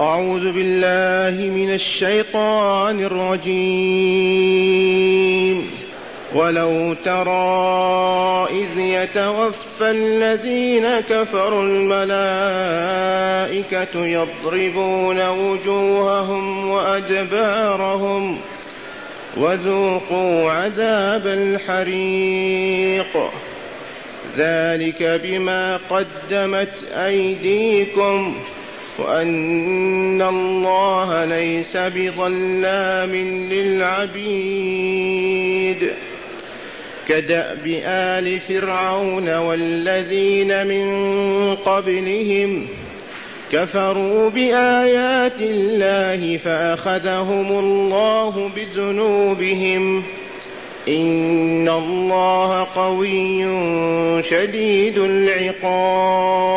أعوذ بالله من الشيطان الرجيم. ولو ترى إذ يتوفى الذين كفروا الملائكة يضربون وجوههم وأدبارهم وذوقوا عذاب الحريق. ذلك بما قدمت أيديكم. وأن الله ليس بظلام للعبيد كدأب آل فرعون والذين من قبلهم كفروا بآيات الله فأخذهم الله بذنوبهم إن الله قوي شديد العقاب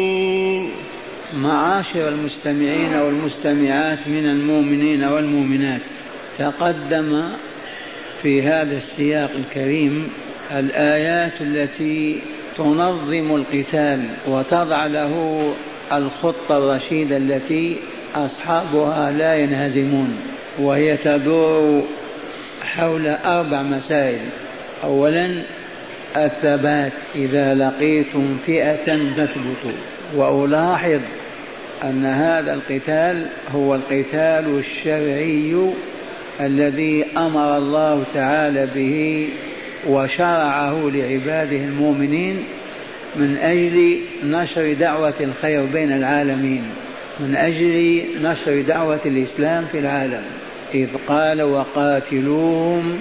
معاشر المستمعين والمستمعات من المؤمنين والمؤمنات. تقدم في هذا السياق الكريم الآيات التي تنظم القتال وتضع له الخطة الرشيدة التي أصحابها لا ينهزمون وهي تدور حول أربع مسائل. أولا الثبات إذا لقيتم فئة فاثبتوا وألاحظ أن هذا القتال هو القتال الشرعي الذي أمر الله تعالى به وشرعه لعباده المؤمنين من أجل نشر دعوة الخير بين العالمين من أجل نشر دعوة الإسلام في العالم. إذ قال وقاتلوهم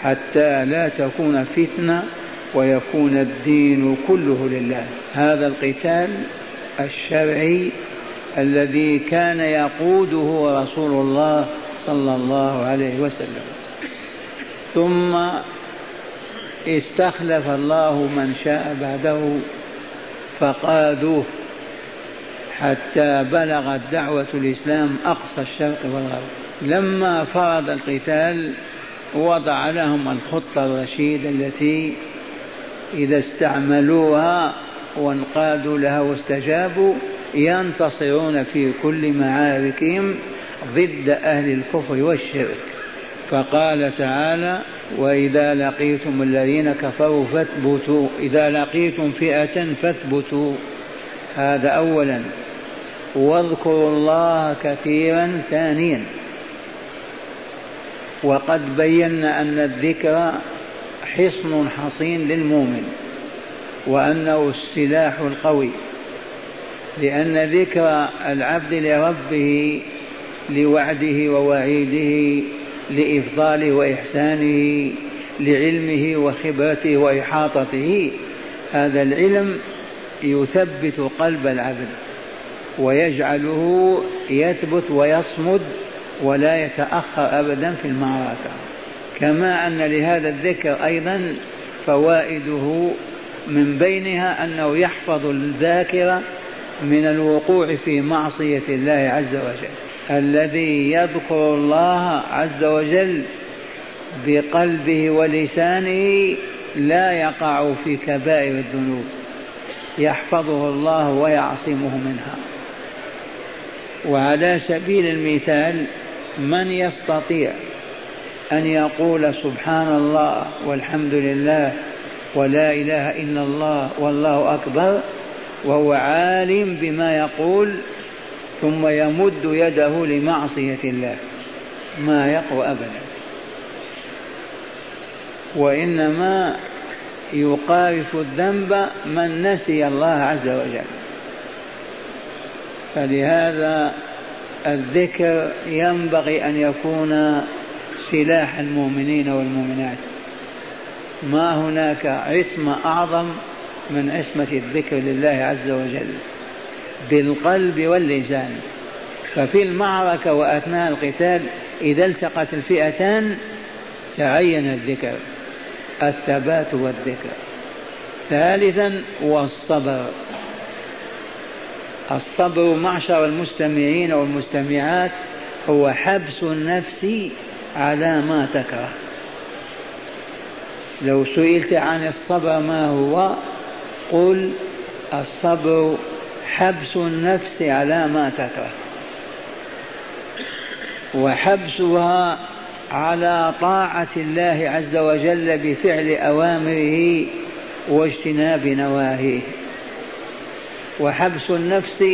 حتى لا تكون فتنة ويكون الدين كله لله. هذا القتال الشرعي الذي كان يقوده رسول الله صلى الله عليه وسلم. ثم استخلف الله من شاء بعده فقادوه حتى بلغت دعوة الإسلام أقصى الشرق والغرب. لما فرض القتال وضع لهم الخطة الرشيدة التي إذا استعملوها وانقادوا لها واستجابوا ينتصرون في كل معاركهم ضد أهل الكفر والشرك. فقال تعالى وإذا لقيتم الذين كفروا فاثبتوا إذا لقيتم فئة فاثبتوا. هذا أولا. واذكروا الله كثيرا ثانيا. وقد بينا أن الذكر حصن حصين للمؤمن وأنه السلاح القوي. لأن ذكر العبد لربه لوعده ووعيده لإفضاله وإحسانه لعلمه وخبرته وإحاطته. هذا العلم يثبت قلب العبد ويجعله يثبت ويصمد ولا يتأخر أبدا في المعركة. كما أن لهذا الذكر أيضا فوائده من بينها أنه يحفظ الذاكرة من الوقوع في معصية الله عز وجل. الذي يذكر الله عز وجل بقلبه ولسانه لا يقع في كبائر الذنوب. يحفظه الله ويعصمه منها. وعلى سبيل المثال من يستطيع أن يقول سبحان الله والحمد لله ولا إله إلا الله والله أكبر وهو عالم بما يقول ثم يمد يده لمعصية الله. ما يقوى أبدا. وإنما يقارف الذنب من نسي الله عز وجل. فلهذا الذكر ينبغي أن يكون سلاح المؤمنين والمؤمنات. ما هناك عصمه أعظم من عصمة الذكر لله عز وجل بالقلب واللسان. ففي المعركة وأثناء القتال إذا التقت الفئتان تعين الذكر الثبات والذكر. ثالثا والصبر. الصبر معشر المستمعين والمستمعات هو حبس النفس على ما تكره. لو سئلت عن الصبر ما هو؟ قل الصبر حبس النفس على ما تكره وحبسها على طاعة الله عز وجل بفعل أوامره واجتناب نواهيه. وحبس النفس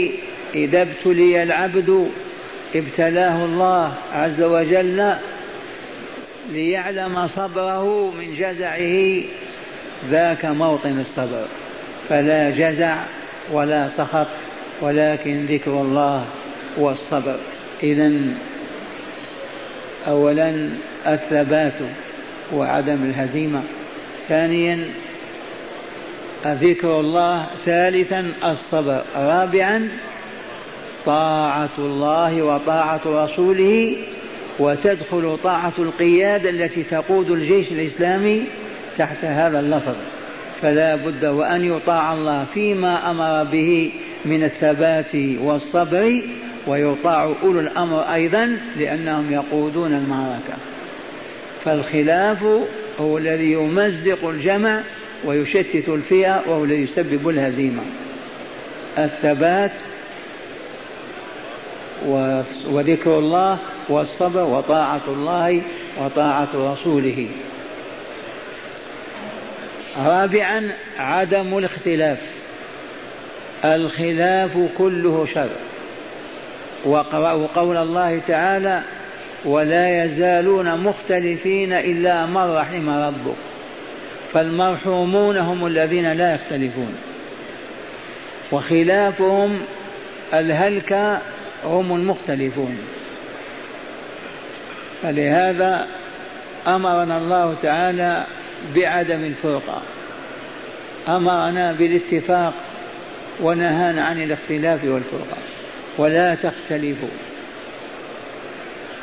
إذا ابتلي العبد ابتلاه الله عز وجل ليعلم صبره من جزعه ذاك موطن الصبر. فلا جزع ولا سخط ولكن ذكر الله والصبر. إذا أولا الثبات وعدم الهزيمة. ثانيا ذكر الله. ثالثا الصبر. رابعا طاعة الله وطاعة رسوله وتدخل طاعة القيادة التي تقود الجيش الإسلامي تحت هذا اللفظ. فلا بد وأن يطاع الله فيما أمر به من الثبات والصبر ويطاع أولو الأمر أيضا لأنهم يقودون المعركة. فالخلاف هو الذي يمزق الجمع ويشتت الفئة وهو الذي يسبب الهزيمة. الثبات وذكر الله والصبر وطاعة الله وطاعة رسوله. رابعا عدم الاختلاف. الخلاف كله شر. وقرأوا قول الله تعالى ولا يزالون مختلفين إلا من رحم ربك فالمرحومون هم الذين لا يختلفون. وخلافهم الهلك هم المختلفون. فلهذا أمرنا الله تعالى بعدم الفرقه أمرنا بالاتفاق ونهانا عن الاختلاف والفرقه ولا تختلفوا.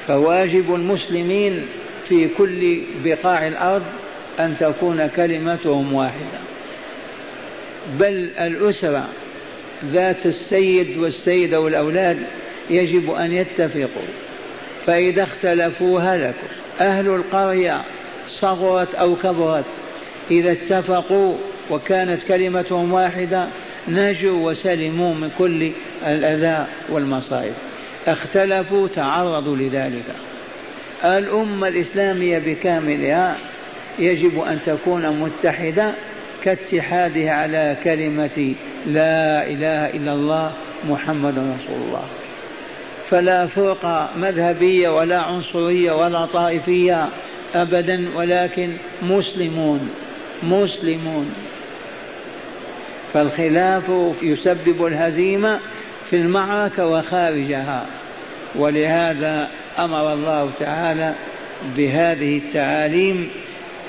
فواجب المسلمين في كل بقاع الأرض أن تكون كلمتهم واحدة. بل الأسرة ذات السيد والسيدة والأولاد يجب أن يتفقوا. فإذا اختلفوا هلكوا. أهل القرية صغرت أو كبرت. إذا اتفقوا وكانت كلمتهم واحدة نجوا وسلموا من كل الأذى والمصائب. اختلفوا تعرضوا لذلك. الأمة الإسلامية بكاملها يجب أن تكون متحدة كاتحادها على كلمة لا إله إلا الله محمد رسول الله. فلا فرقة مذهبية ولا عنصرية ولا طائفية أبدا ولكن مسلمون مسلمون. فالخلاف يسبب الهزيمة في المعركة وخارجها. ولهذا أمر الله تعالى بهذه التعاليم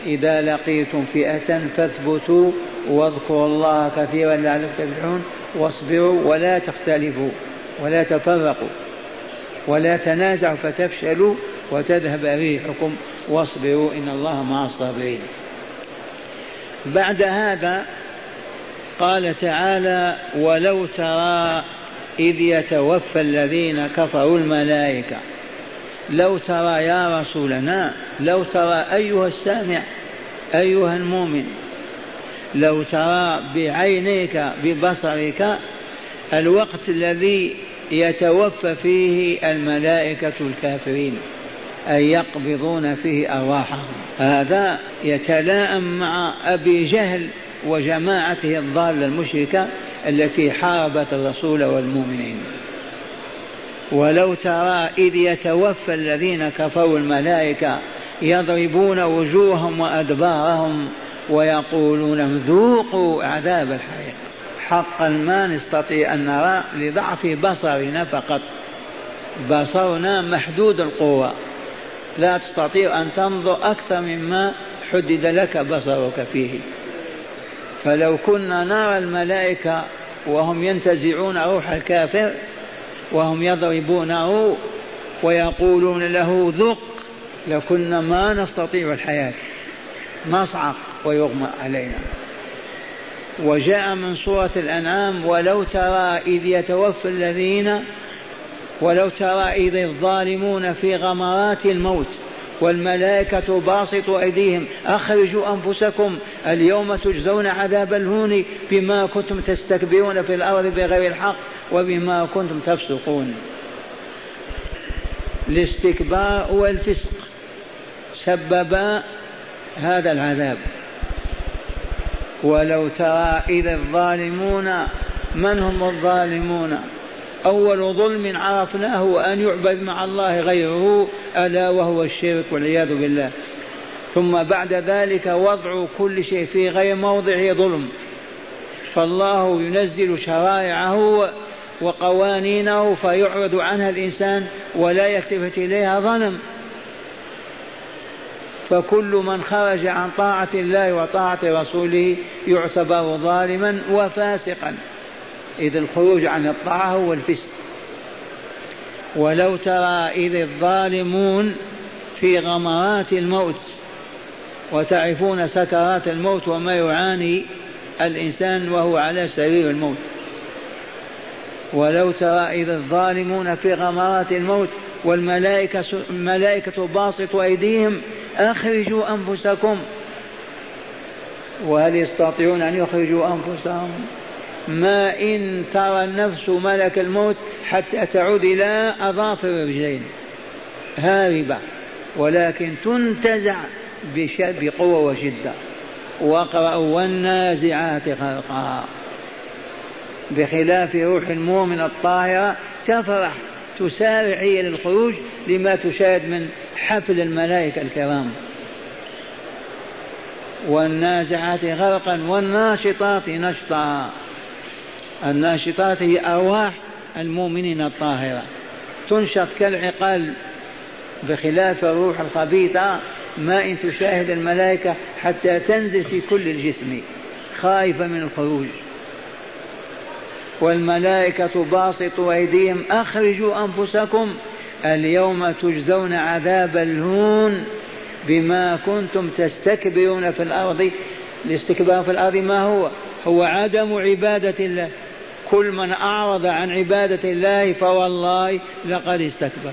إذا لقيتم فئة فاثبتوا واذكروا الله كثيرا لعلكم تفلحون واصبروا ولا تختلفوا ولا تفرقوا ولا تنازعوا فتفشلوا وتذهب ريحكم. واصبروا إن الله مع الصابرين. بعد هذا قال تعالى ولو ترى إذ يتوفى الذين كفروا الملائكة. لو ترى يا رسولنا لو ترى أيها السامع أيها المؤمن لو ترى بعينيك ببصرك الوقت الذي يتوفى فيه الملائكة الكافرين. أي يقبضون فيه أرواحهم. هذا يتلائم مع أبي جهل وجماعته الضالة المشركة التي حاربت الرسول والمؤمنين. ولو ترى إذ يتوفى الذين كفروا الملائكة يضربون وجوههم وأدبارهم ويقولون ذوقوا عذاب الحريق حقا ما نستطيع أن نرى لضعف بصرنا فقط. بصرنا محدود القوة. لا تستطيع أن تنظر أكثر مما حدد لك بصرك فيه. فلو كنا نرى الملائكة وهم ينتزعون روح الكافر وهم يضربونه ويقولون له ذق لكنا ما نستطيع الحياة. نصعق ويغمى علينا. وجاء من سورة الأنعام ولو ترى إذ يتوفى الذين ولو ترى إذ الظالمون في غمرات الموت والملائكة باسطوا أيديهم أخرجوا أنفسكم اليوم تجزون عذاب الهون بما كنتم تستكبرون في الأرض بغير الحق وبما كنتم تفسقون. الاستكبار والفسق سببا هذا العذاب. ولو ترى إذا الظالمون من هم الظالمون؟ أول ظلم عرفناه أن يعبد مع الله غيره ألا وهو الشرك والعياذ بالله. ثم بعد ذلك وضع كل شيء في غير موضعه ظلم. فالله ينزل شرائعه وقوانينه فيعرض عنها الإنسان ولا يلتفت إليها ظلم فكل من خرج عن طاعة الله وطاعة رسوله يعتبر ظالما وفاسقا. إذ الخروج عن الطاعة هو الفسق. ولو ترى إذ الظالمون في غمرات الموت وتعرفون سكرات الموت وما يعاني الإنسان وهو على سرير الموت. ولو ترى إذ الظالمون في غمرات الموت والملائكة الملائكة باسطوا أيديهم أخرجوا أنفسكم. وهل يستطيعون أن يخرجوا أنفسهم؟ ما إن ترى النفس ملك الموت حتى تعود إلى أظافر الرجلين. هاربة ولكن تنتزع بقوة وشدة. واقرأوا والنازعات غرقا بخلاف روح المؤمن الطاهرة تفرح تسارع هي للخروج لما تشاهد من حفل الملائكة الكرام. والنازعات غرقا والناشطات نشطا. الناشطات هي أرواح المؤمنين الطاهرة. تنشط كالعقال بخلاف الروح الخبيثة ما إن تشاهد الملائكة حتى تنزل في كل الجسم خائفة من الخروج. والملائكة باسطوا أيديهم أخرجوا أنفسكم اليوم تجزون عذاب الهون بما كنتم تستكبرون في الأرض. الاستكبار في الأرض ما هو؟ هو عدم عبادة الله. كل من أعرض عن عبادة الله فوالله لقد استكبر.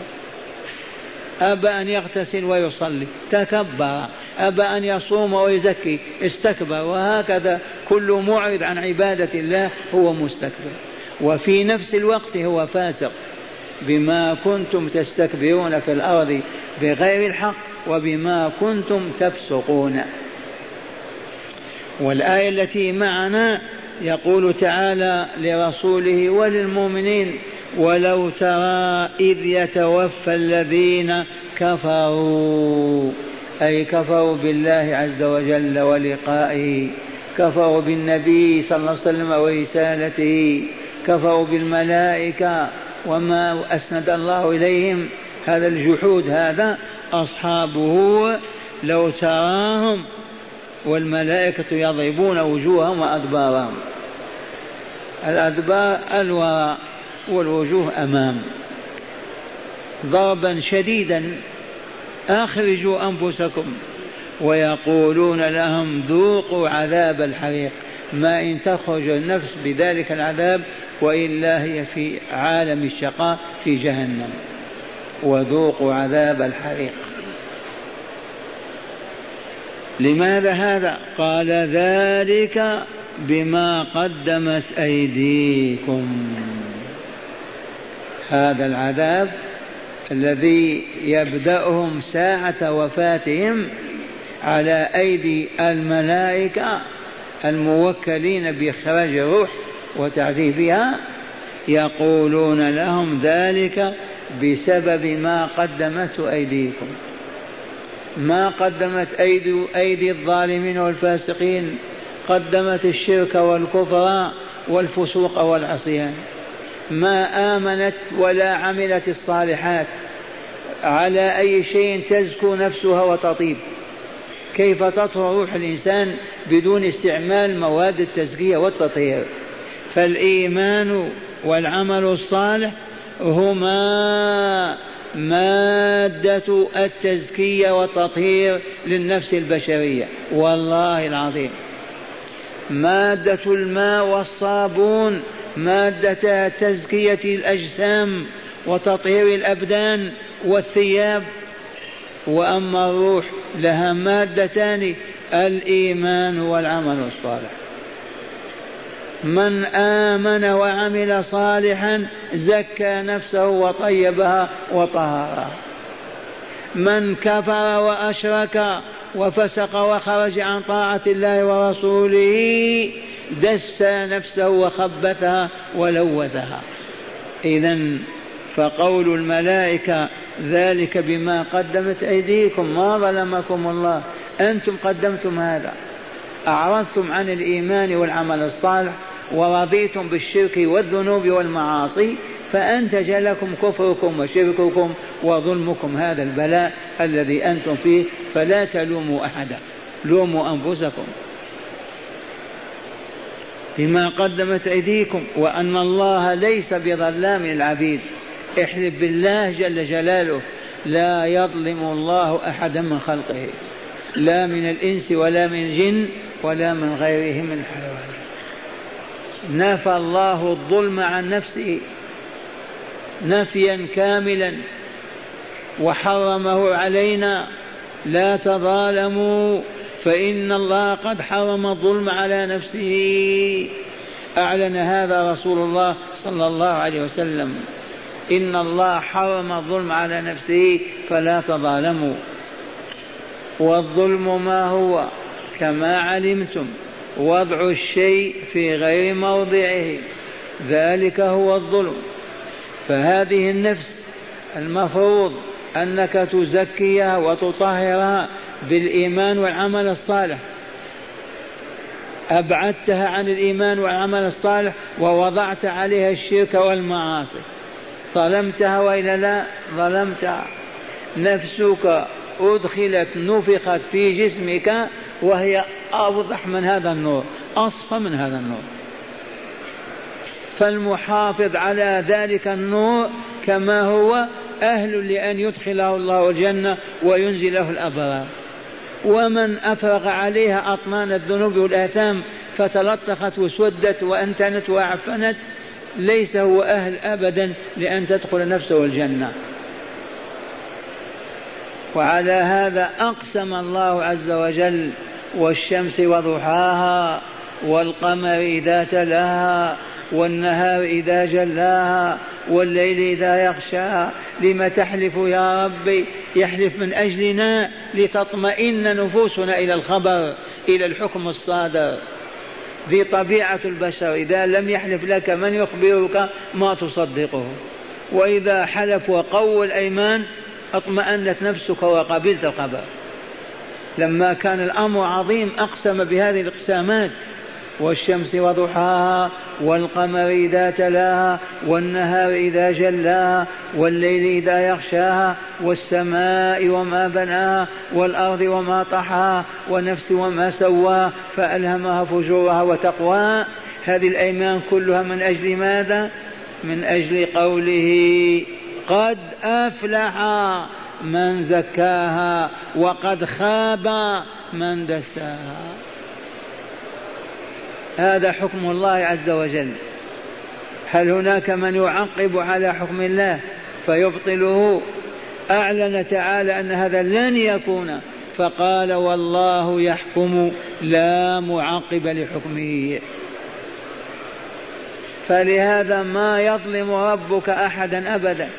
أبى أن يغتسل ويصلي. تكبر. أبى أن يصوم ويزكي. استكبر. وهكذا كل معرض عن عبادة الله هو مستكبر. وفي نفس الوقت هو فاسق بما كنتم تستكبرون في الأرض بغير الحق وبما كنتم تفسقون. والآية التي معنا يقول تعالى لرسوله وللمؤمنين ولو ترى إذ يتوفى الذين كفروا أي كفروا بالله عز وجل ولقائه كفروا بالنبي صلى الله عليه وسلم ورسالته كفروا بالملائكة وما أسند الله إليهم. هذا الجحود هذا أصحابه لو تراهم والملائكة يضربون وجوههم وأدبارهم. الأدبار الوراء والوجوه أمام. ضربا شديدا أخرجوا أنفسكم ويقولون لهم ذوقوا عذاب الحريق. ما إن تخرج النفس بذلك العذاب وإلا هي في عالم الشقاء في جهنم. وذوقوا عذاب الحريق. لماذا هذا؟ قال ذلك بما قدمت أيديكم. هذا العذاب الذي يبدأهم ساعة وفاتهم على أيدي الملائكة الموكلين بإخراج الروح وتعذيبها يقولون لهم ذلك بسبب ما قدمته أيديكم. ما قدمت أيدي, أيدي الظالمين والفاسقين قدمت الشرك والكفر والفسوق والعصيان. ما آمنت ولا عملت الصالحات على أي شيء تزكو نفسها وتطيب. كيف تطهر روح الإنسان بدون استعمال مواد التزكية والتطهير؟ فالإيمان والعمل الصالح هما مادة التزكية والتطهير للنفس البشرية. والله العظيم. مادة الماء والصابون مادة تزكية الأجسام وتطهير الأبدان والثياب. وأما الروح لها مادتان الإيمان والعمل الصالح. من آمن وعمل صالحا زكى نفسه وطيبها وطهرها. من كفر وأشرك وفسق وخرج عن طاعة الله ورسوله دس نفسه وخبثها ولوثها. إذا فقول الملائكة ذلك بما قدمت أيديكم ما ظلمكم الله. أنتم قدمتم هذا. أعرضتم عن الإيمان والعمل الصالح ورضيتم بالشرك والذنوب والمعاصي فأنتج لكم كفركم وشرككم وظلمكم هذا البلاء الذي أنتم فيه فلا تلوموا أحدا لوموا أنفسكم. بما قدمت أيديكم وأن الله ليس بظلام للعبيد احلف بالله جل جلاله لا يظلم الله أحدا من خلقه لا من الإنس ولا من الجن ولا من غيرهم من الحيوانات نفى الله الظلم عن نفسه نفيا كاملا وحرمه علينا. لا تظالموا فإن الله قد حرم الظلم على نفسه. أعلن هذا رسول الله صلى الله عليه وسلم. إن الله حرم الظلم على نفسه فلا تظالموا. والظلم ما هو؟ كما علمتم. وضع الشيء في غير موضعه. ذلك هو الظلم. فهذه النفس المفروض أنك تزكيها وتطهرها بالإيمان والعمل الصالح. أبعدتها عن الإيمان والعمل الصالح ووضعت عليها الشرك والمعاصي. ظلمتها وإلا لا؟ ظلمتها. نفسك أدخلت نفخت في جسمك وهي اوضح من هذا النور. اصفى من هذا النور. فالمحافظ على ذلك النور كما هو أهل لأن يدخله الله الجنة وينزله الأبرار. ومن أفرغ عليها أطنان الذنوب والآثام فتلطخت وسودت وأنتنت وعفنت ليس هو أهل أبدا لأن تدخل نفسه الجنة. وعلى هذا أقسم الله عز وجل والشمس وضحاها والقمر إذا تلاها والنهار إذا جلاها والليل إذا يغشاها. لم تحلف يا ربي؟ يحلف من أجلنا لتطمئن نفوسنا إلى الخبر إلى الحكم الصادر. ذي طبيعة البشر إذا لم يحلف لك من يخبرك ما تصدقه. وإذا حلف وقوى الأيمان أطمأنت نفسك وقبلت الخبر. لما كان الأمر عظيم أقسم بهذه الإقسامات والشمس وضحاها والقمر إذا تلاها والنهار إذا جلاها والليل إذا يغشاها والسماء وما بناها والأرض وما طحاها ونفس وما سواها فألهمها فجورها وتقواها هذه الأيمان كلها من أجل ماذا؟ من أجل قوله قد أفلح من زكاها وقد خاب من دساها. هذا حكم الله عز وجل. هل هناك من يعقب على حكم الله فيبطله؟ أعلن تعالى أن هذا لن يكون. فقال والله يحكم لا معقب لحكمه. فلهذا ما يظلم ربك أحدا أبدا.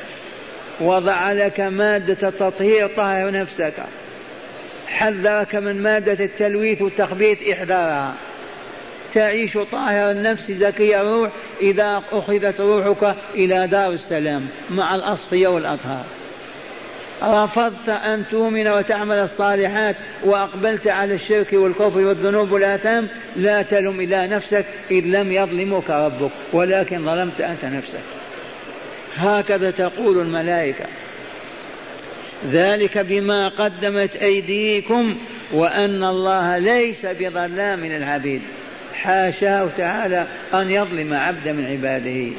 وضع لك مادة التطهير طهر نفسك. حذرك من مادة التلويث والتخبيث احذرها تعيش طاهر النفس زكي الروح إذا أخذت روحك إلى دار السلام مع الأصفياء والأطهار. رفضت أن تؤمن وتعمل الصالحات وأقبلت على الشرك والكفر والذنوب والآثام لا تلم إلا نفسك إذ لم يظلمك ربك ولكن ظلمت أنت نفسك. هكذا تقول الملائكة. ذلك بما قدمت أيديكم وأن الله ليس بظلام للعبيد. حاشاه تعالى أن يظلم عبدا من عباده.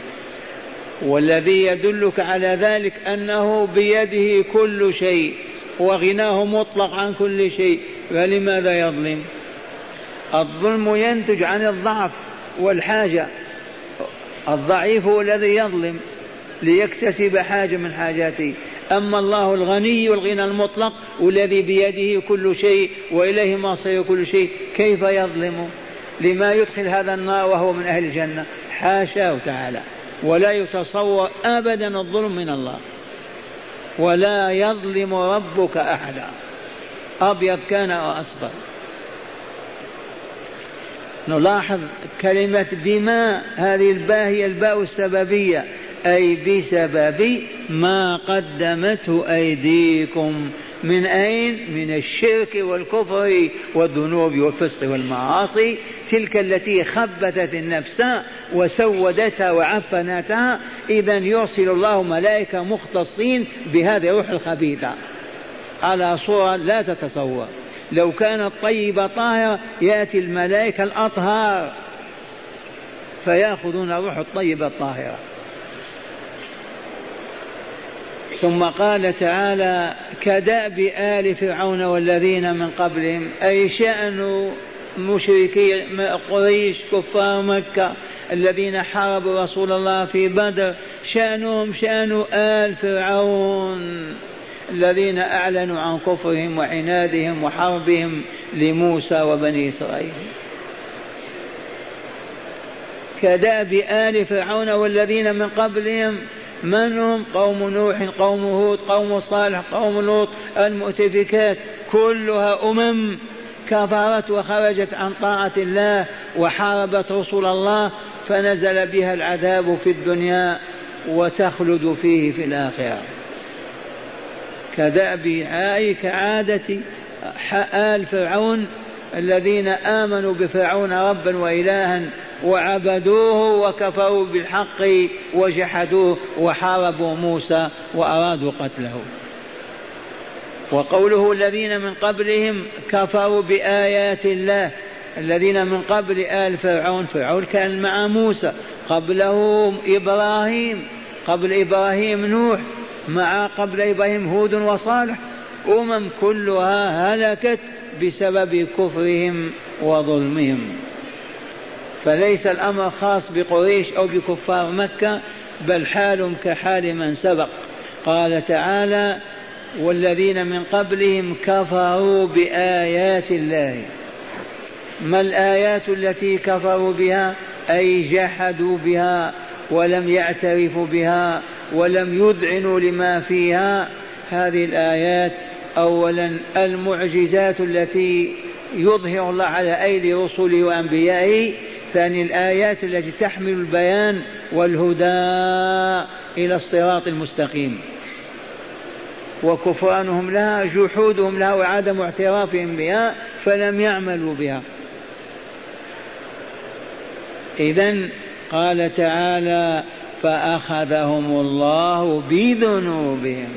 والذي يدلك على ذلك أنه بيده كل شيء وغناه مطلق عن كل شيء فلماذا يظلم؟ الظلم ينتج عن الضعف والحاجة. الضعيف هو الذي يظلم. ليكتسب حاجة من حاجاته. أما الله الغني الغنى المطلق والذي بيده كل شيء وإليه مصير كل شيء كيف يظلم؟ لما يدخل هذا النار وهو من أهل الجنة؟ حاشاه تعالى. ولا يتصور أبدا الظلم من الله. ولا يظلم ربك أحدا. أبيض كان أو أصفر. نلاحظ كلمة بما هذه الباء هي الباء السببية. أي بسبب ما قدمته أيديكم. من أين؟ من الشرك والكفر والذنوب والفسق والمعاصي. تلك التي خبثت النفس وسودتها وعفنتها. إذا يرسل الله ملائكة مختصين بهذه الروح الخبيثة. على صورة لا تتصور. لو كانت طيبة طاهرة يأتي الملائكة الأطهار فيأخذون الروح الطيبة الطاهرة. ثم قال تعالى كدأب آل فرعون والذين من قبلهم أي شأن مشركي قريش كفار مكة الذين حاربوا رسول الله في بدر شأنهم شأن آل فرعون الذين أعلنوا عن كفرهم وعنادهم وحربهم لموسى وبني إسرائيل. كدأب آل فرعون والذين من قبلهم من هم؟ قوم نوح قوم هود قوم صالح قوم لوط المؤتفكات كلها أمم كفرت وخرجت عن طاعة الله وحاربت رسول الله فنزل بها العذاب في الدنيا وتخلد فيه في الآخرة. كدأب أي كعادة آل فرعون الذين آمنوا بفرعون ربا وإلها وعبدوه وكفروا بالحق وجحدوه وحاربوا موسى وأرادوا قتله. وقوله الذين من قبلهم كفروا بآيات الله الذين من قبل آل فرعون فرعون كان مع موسى قبله إبراهيم قبل إبراهيم نوح مع قبل إبراهيم هود وصالح أمم كلها هلكت بسبب كفرهم وظلمهم. فليس الأمر خاص بقريش أو بكفار مكة بل حال كحال من سبق. قال تعالى والذين من قبلهم كفروا بآيات الله. ما الآيات التي كفروا بها؟ أي جحدوا بها ولم يعترفوا بها ولم يذعنوا لما فيها. هذه الآيات أولا المعجزات التي يظهر الله على أيدي رسله وأنبيائه ثاني الآيات التي تحمل البيان والهدى إلى الصراط المستقيم. وكفرانهم لها جحودهم لها وعدم اعترافهم بها فلم يعملوا بها. إذا قال تعالى فأخذهم الله بذنوبهم.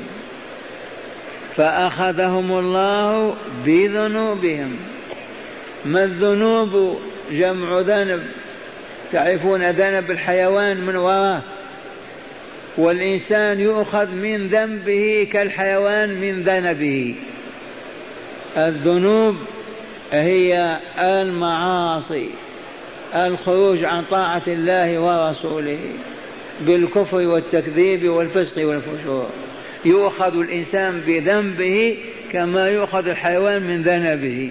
فأخذهم الله بذنوبهم. ما الذنوب؟ جمع ذنب. تعرفون ذنب الحيوان من وراه. والإنسان يؤخذ من ذنبه كالحيوان من ذنبه. الذنوب هي المعاصي الخروج عن طاعة الله ورسوله بالكفر والتكذيب والفسق والفجور يؤخذ الإنسان بذنبه كما يؤخذ الحيوان من ذنبه.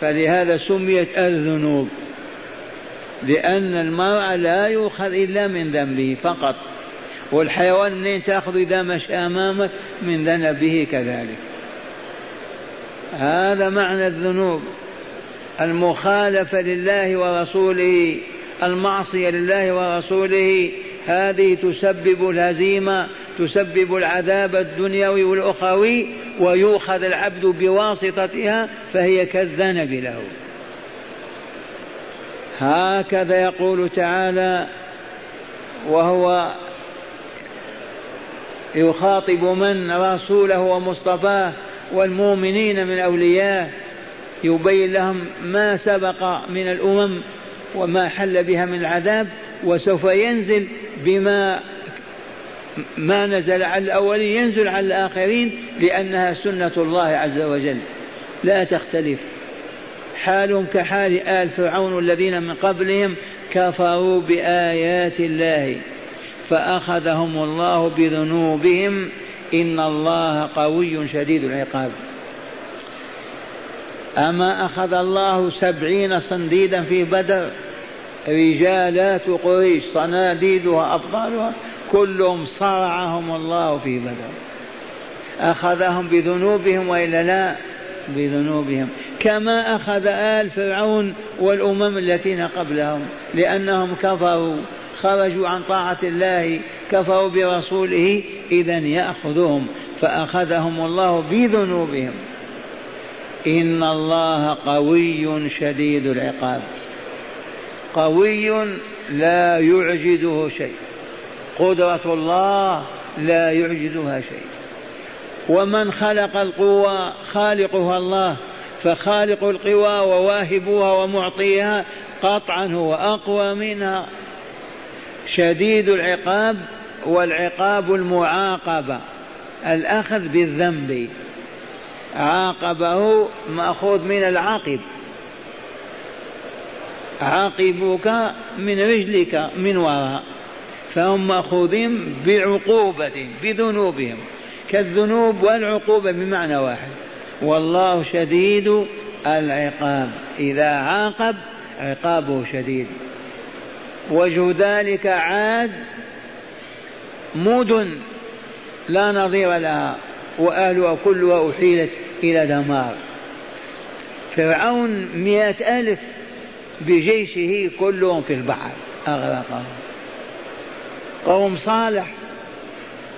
فلهذا سميت الذنوب. لأن المرء لا يؤخذ إلا من ذنبه فقط. والحيوان منين تأخذ إذا مشى أمامك من ذنبه كذلك. هذا معنى الذنوب. المخالفة لله ورسوله المعصية لله ورسوله هذه تسبب الهزيمة تسبب العذاب الدنيوي والأخروي ويؤخذ العبد بواسطتها فهي كالذنب له. هكذا يقول تعالى وهو يخاطب من رسوله ومصطفاه والمؤمنين من أولياء يبين لهم ما سبق من الأمم وما حل بها من العذاب وسوف ينزل بما ما نزل على الأولين ينزل على الآخرين لأنها سنة الله عز وجل. لا تختلف. حالهم كحال آل فرعون الذين من قبلهم كفروا بآيات الله. فأخذهم الله بذنوبهم. إن الله قوي شديد العقاب. أما أخذ الله سبعين صنديدا في بدر رجالات قريش صناديدها أبطالها كلهم صرعهم الله في بدر. أخذهم بذنوبهم وإلا لا؟ بذنوبهم. كما أخذ آل فرعون والأمم التي قبلهم لأنهم كفروا. خرجوا عن طاعة الله كفروا برسوله إذا يأخذهم. فأخذهم الله بذنوبهم. إن الله قوي شديد العقاب. قوي لا يعجزه شيء. قدرة الله لا يعجزها شيء. ومن خلق القوى خالقها الله فخالق القوى وواهبها ومعطيها قطعا هو أقوى منها. شديد العقاب والعقاب المعاقبة الأخذ بالذنب. عاقبه مأخوذ من العاقب. عاقبوك من رجلك من وراء فهم مأخوذين بعقوبة بذنوبهم. كالذنوب والعقوبة بمعنى واحد. والله شديد العقاب. إذا عاقب عقابه شديد. وجه ذلك عاد مدن لا نظير لها وأهلها كلها أحيلت إلى دمار. فرعون مئة ألف بجيشه كلهم في البحر. أغرقهم قوم صالح.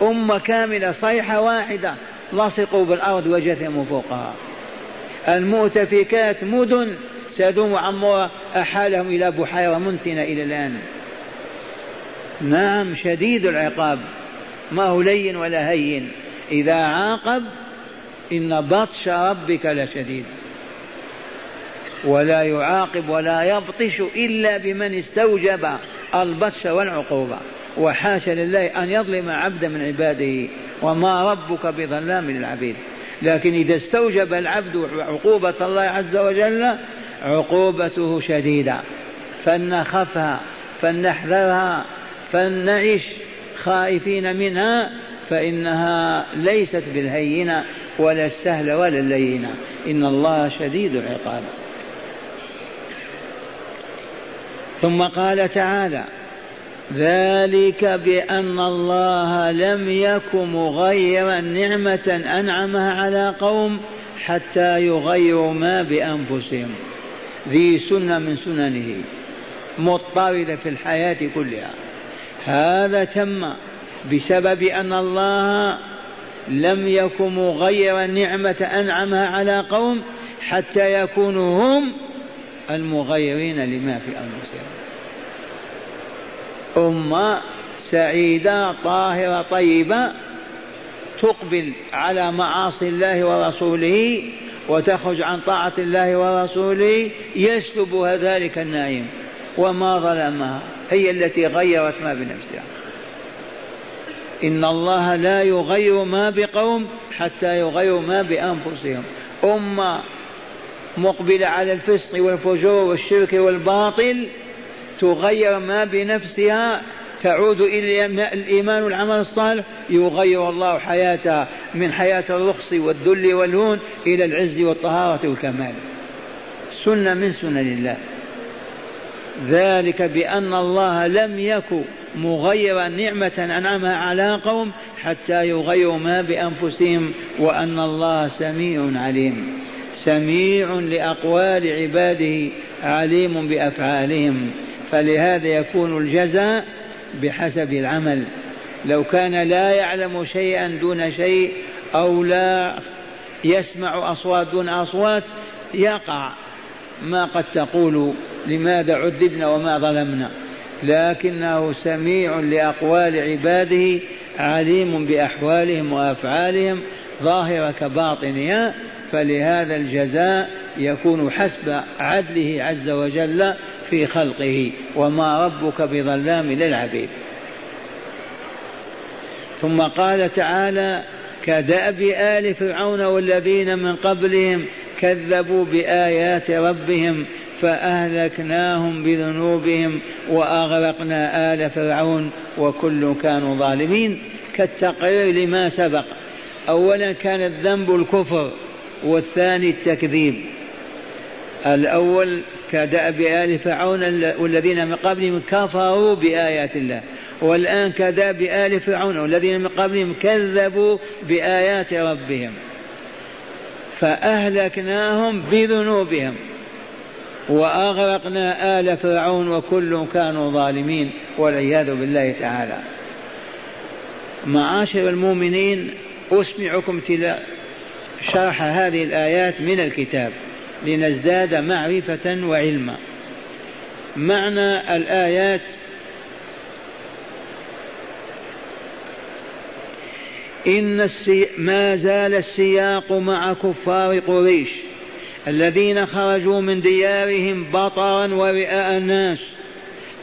أمة كاملة صيحة واحدة. لصقوا بالأرض وجثموا فوقها. المؤتفكات مدن. سدوم وعمورة أحالهم إلى بحيرة منتنة إلى الآن. نعم شديد العقاب. ما هو لين ولا هين. إذا عاقب إن بطش ربك لشديد. ولا يعاقب ولا يبطش إلا بمن استوجب البطش والعقوبة. وحاشا لله أن يظلم عبدا من عباده وما ربك بظلام للعبيد. لكن إذا استوجب العبد عقوبة الله عز وجل عقوبته شديدة. فلنخفها فلنحذرها فلنعش خائفين منها فإنها ليست بالهينة ولا السهلة ولا اللينة. إن الله شديد العقاب. ثم قال تعالى ذلك بأن الله لم يك مغيرا نعمة أنعمها على قوم حتى يغيروا ما بأنفسهم. ذي سنة من سننه مضطردة في الحياة كلها. هذا تم بسبب أن الله لم يك مغيرا نعمة أنعمها على قوم حتى يكونوا هم المغيرين لما في أنفسهم. أمة سعيدة طاهرة طيبة تقبل على معاصي الله ورسوله وتخرج عن طاعة الله ورسوله يسلبها ذلك النعيم وما ظلمها هي التي غيرت ما بنفسها. إن الله لا يغير ما بقوم حتى يغيروا ما بأنفسهم. أمة مقبلة على الفسق والفجور والشرك والباطل تغير ما بنفسها تعود إلى الإيمان والعمل الصالح يغير الله حياتها من حياة الرخص والذل والهون إلى العز والطهارة والكمال. سنة من سنن الله ذلك بأن الله لم يكن مغيرا نعمة أنعمها على قوم حتى يغيروا ما بأنفسهم وأن الله سميع عليم. سميع لأقوال عباده عليم بأفعالهم. فلهذا يكون الجزاء بحسب العمل. لو كان لا يعلم شيئا دون شيء أو لا يسمع أصوات دون أصوات يقع. ما قد تقول لماذا عذبنا وما ظلمنا. لكنه سميع لأقوال عباده عليم بأحوالهم وأفعالهم ظاهرة كباطنها فلهذا الجزاء يكون حسب عدله عز وجل في خلقه. وما ربك بظلام للعبيد. ثم قال تعالى كدأب آل فرعون والذين من قبلهم كذبوا بآيات ربهم فأهلكناهم بذنوبهم وأغرقنا آل فرعون وكل كانوا ظالمين كالتقرير لما سبق. أولا كان الذنب الكفر. والثاني التكذيب. الأول كدأب آل فرعون والذين من قبلهم كفروا بآيات الله. والآن كدأب آل فرعون والذين من قبلهم كذبوا بآيات ربهم. فأهلكناهم بذنوبهم. وأغرقنا آل فرعون وكل كانوا ظالمين والعياذ بالله تعالى. معاشر المؤمنين أسمعكم شرح هذه الآيات من الكتاب لنزداد معرفة وعلما. معنى الآيات إن السي... ما زال السياق مع كفار قريش الذين خرجوا من ديارهم بطرا ورئاء الناس.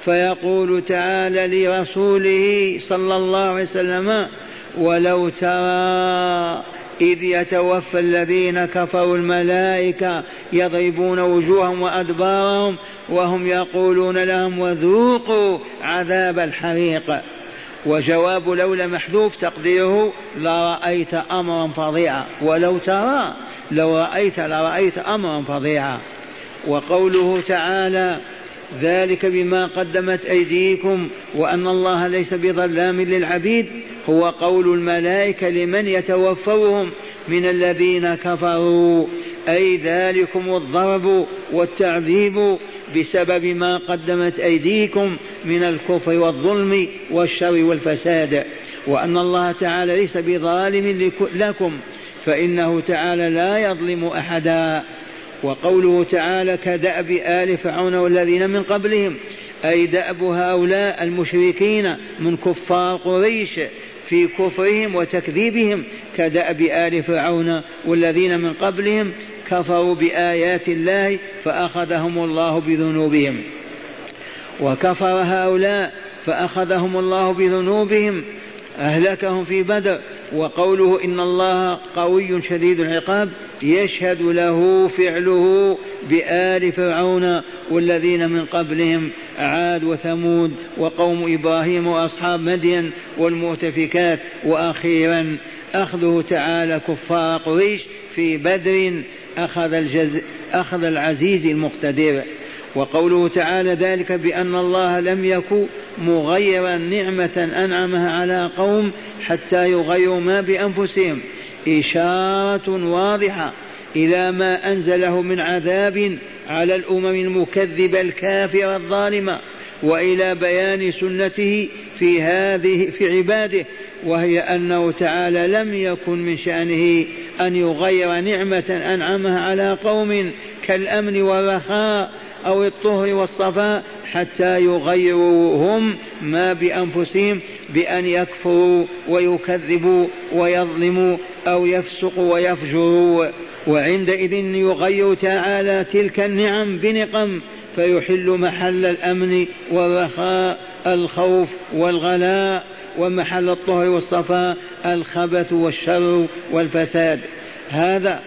فيقول تعالى لرسوله صلى الله عليه وسلم ولو ترى إذ يتوفى الذين كفروا الملائكة يضربون وجوههم وأدبارهم وهم يقولون لهم وذوقوا عذاب الحريق. وجواب لولا محذوف تقديره لرأيت أمرا فظيعا. ولو ترى لو رأيت لرأيت أمرا فظيعا. وقوله تعالى ذلك بما قدمت أيديكم وأن الله ليس بظلام للعبيد. هو قول الملائكة لمن يتوفوهم من الذين كفروا. أي ذلكم الضرب والتعذيب بسبب ما قدمت أيديكم من الكفر والظلم والشر والفساد. وأن الله تعالى ليس بظالم لكم فإنه تعالى لا يظلم أحدا. وقوله تعالى كدأب آل فرعون والذين من قبلهم أي دأب هؤلاء المشركين من كفار قريش في كفرهم وتكذيبهم كدأب آل فرعون والذين من قبلهم كفروا بآيات الله فأخذهم الله بذنوبهم. وكفر هؤلاء فأخذهم الله بذنوبهم أهلكهم في بدر وقوله إن الله قوي شديد العقاب يشهد له فعله بآل فرعون والذين من قبلهم عاد وثمود وقوم إبراهيم وأصحاب مدين والمؤتفكات وأخيرا أخذه تعالى كفار قريش في بدر أخذ, الجز... أخذ العزيز المقتدر. وقوله تعالى ذلك بأن الله لم يكن مغيرا نعمة أنعمها على قوم حتى يغيروا ما بأنفسهم. إشارة واضحة. إلى ما أنزله من عذاب على الأمم المكذبة الكافرة الظالمة وإلى بيان سنته في هذه في عباده وهي أنه تعالى لم يكن من شأنه أن يغير نعمة أنعمها على قوم كالأمن والرخاء أو الطهر والصفاء حتى يغيروا هم ما بأنفسهم بأن يكفروا ويكذبوا ويظلموا أو يفسقوا ويفجروا. وعندئذ يغير تعالى تلك النعم بنقم فيحل محل الأمن والرخاء الخوف والغلاء ومحل الطهر والصفاء الخبث والشر والفساد. هذا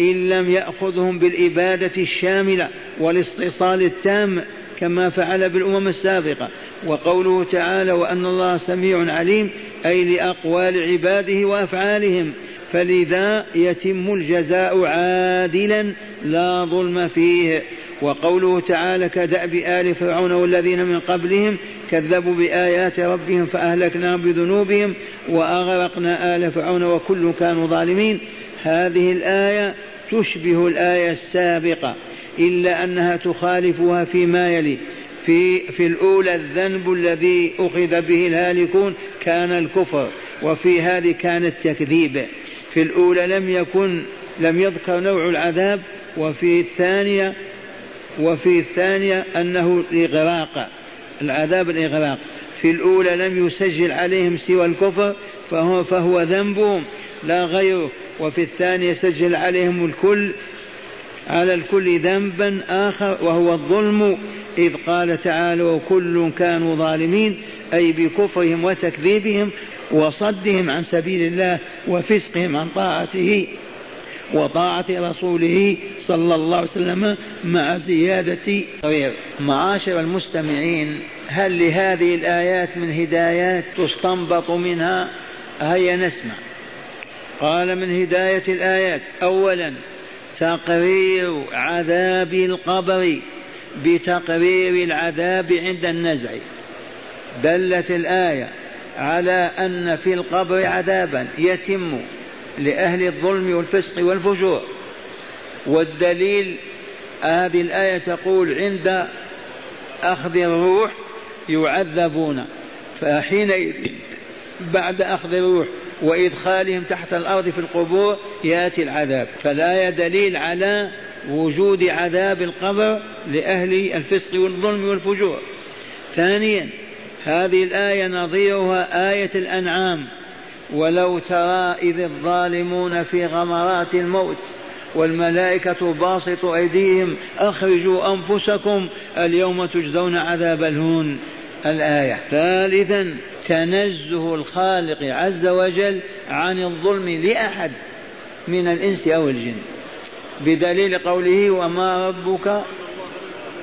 إن لم يأخذهم بالإبادة الشاملة والاستئصال التام كما فعل بالأمم السابقة. وقوله تعالى وأن الله سميع عليم أي لأقوال عباده وأفعالهم. فلذا يتم الجزاء عادلا لا ظلم فيه. وقوله تعالى كدأب آل فرعون والذين من قبلهم كذبوا بآيات ربهم فأهلكناهم بذنوبهم وأغرقنا آل فرعون وكل كانوا ظالمين. هذه الآية تشبه الآية السابقة إلا أنها تخالفها فيما يلي. في في الأولى الذنب الذي أخذ به الهالكون كان الكفر وفي هذه كان التكذيب. في الأولى لم يكن لم يذكر نوع العذاب وفي الثانية وفي الثانية أنه الإغراق العذاب الإغراق. في الأولى لم يسجل عليهم سوى الكفر فهو, فهو ذنبهم. لا غيره وفي الثانية سجل عليهم الكل على الكل ذنبا آخر وهو الظلم إذ قال تعالى وكل كانوا ظالمين أي بكفرهم وتكذيبهم وصدهم عن سبيل الله وفسقهم عن طاعته وطاعة رسوله صلى الله عليه وسلم مع زيادة غير معاشر المستمعين هل لهذه الآيات من هدايات تستنبط منها؟ هيا نسمع. قال من هداية الآيات. أولا تقرير عذاب القبر بتقرير العذاب عند النزع. دلت الآية على أن في القبر عذابا يتم لأهل الظلم والفسق والفجور. والدليل هذه الآية تقول عند أخذ الروح يعذبون. فحينئذ بعد أخذ الروح وإدخالهم تحت الأرض في القبور يأتي العذاب. فالآية دليل على وجود عذاب القبر لأهل الفسق والظلم والفجور. ثانيا هذه الآية نظيرها آية الأنعام. ولو ترى إذ الظالمون في غمرات الموت والملائكة باسط أيديهم أخرجوا أنفسكم اليوم تجزون عذاب الهون. الآية. ثالثا تنزه الخالق عز وجل عن الظلم لأحد من الإنس أو الجن. بدليل قوله وما ربك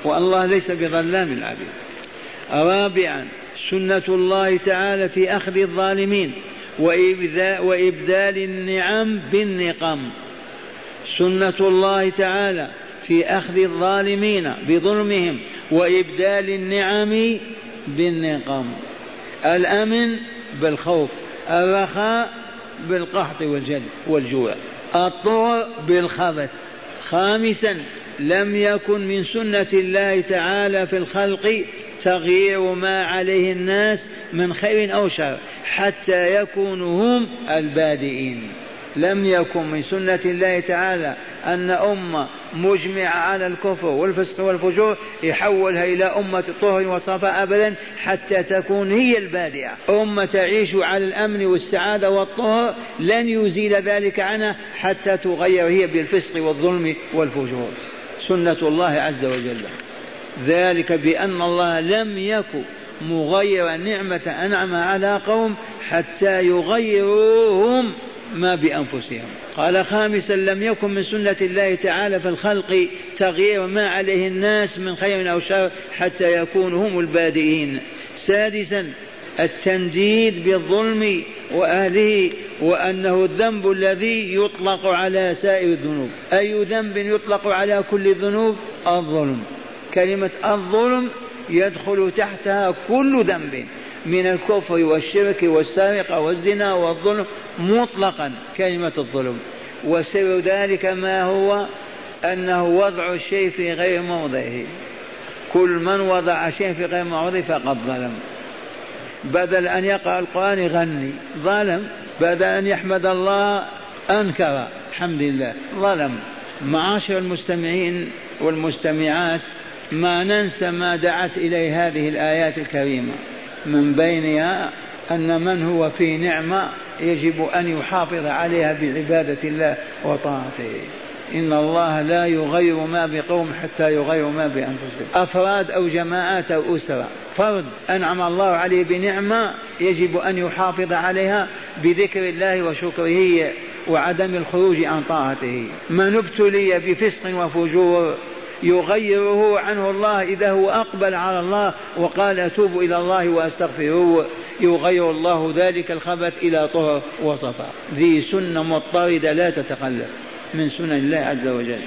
والله ليس بظلام العبيد. رابعا سنة الله تعالى في أخذ الظالمين وإبدال النعم بالنقم. سنة الله تعالى في أخذ الظالمين بظلمهم وإبدال النعم بالنقم. الأمن بالخوف الرخاء بالقحط والجد والجوع الطهر بالخبث. خامسا لم يكن من سنة الله تعالى في الخلق تغيير ما عليه الناس من خير أو شر حتى يكونوا هم البادئين. لم يكن من سنة الله تعالى أن أمة مجمعة على الكفر والفسق والفجور يحولها إلى أمة طهر وصفاء أبدا حتى تكون هي البادئة. أمة تعيش على الأمن والسعادة والطهر لن يزيل ذلك عنها حتى تغير هي بالفسق والظلم والفجور. سنة الله عز وجل. ذلك بأن الله لم يكن مغير نعمة أنعم على قوم حتى يغيروهم ما بأنفسهم. قال خامسا لم يكن من سنة الله تعالى في الخلق تغيير ما عليه الناس من خير أو شر حتى يكونوا هم البادئين. سادسا التنديد بالظلم وأهله وأنه الذنب الذي يطلق على سائر الذنوب. أي ذنب يطلق على كل الذنوب الظلم. كلمة الظلم يدخل تحتها كل ذنب. من الكفر والشرك والسرقة والزنا والظلم مطلقا كلمة الظلم. وسر ذلك ما هو؟ أنه وضع الشيء في غير موضعه. كل من وضع شيء في غير موضعه فقد ظلم. بدل أن يقرأ القرآن يغني ظلم. بدل أن يحمد الله أنكر. الحمد لله ظلم. معاشر المستمعين والمستمعات ما ننسى ما دعت إليه هذه الآيات الكريمة. من بينها أن من هو في نعمة يجب أن يحافظ عليها بعبادة الله وطاعته. إن الله لا يغير ما بقوم حتى يغيروا ما بأنفسهم. أفراد أو جماعات أو أسرة فرد أنعم الله عليه بنعمة يجب أن يحافظ عليها بذكر الله وشكره وعدم الخروج عن طاعته. من ابتلي بفسق وفجور يغيره عنه الله إذا هو أقبل على الله وقال أتوب إلى الله وأستغفره. يغير الله ذلك الخبث إلى طهر وصفاء. ذي سنة مضطردة لا تتخلف من سنن الله عز وجل.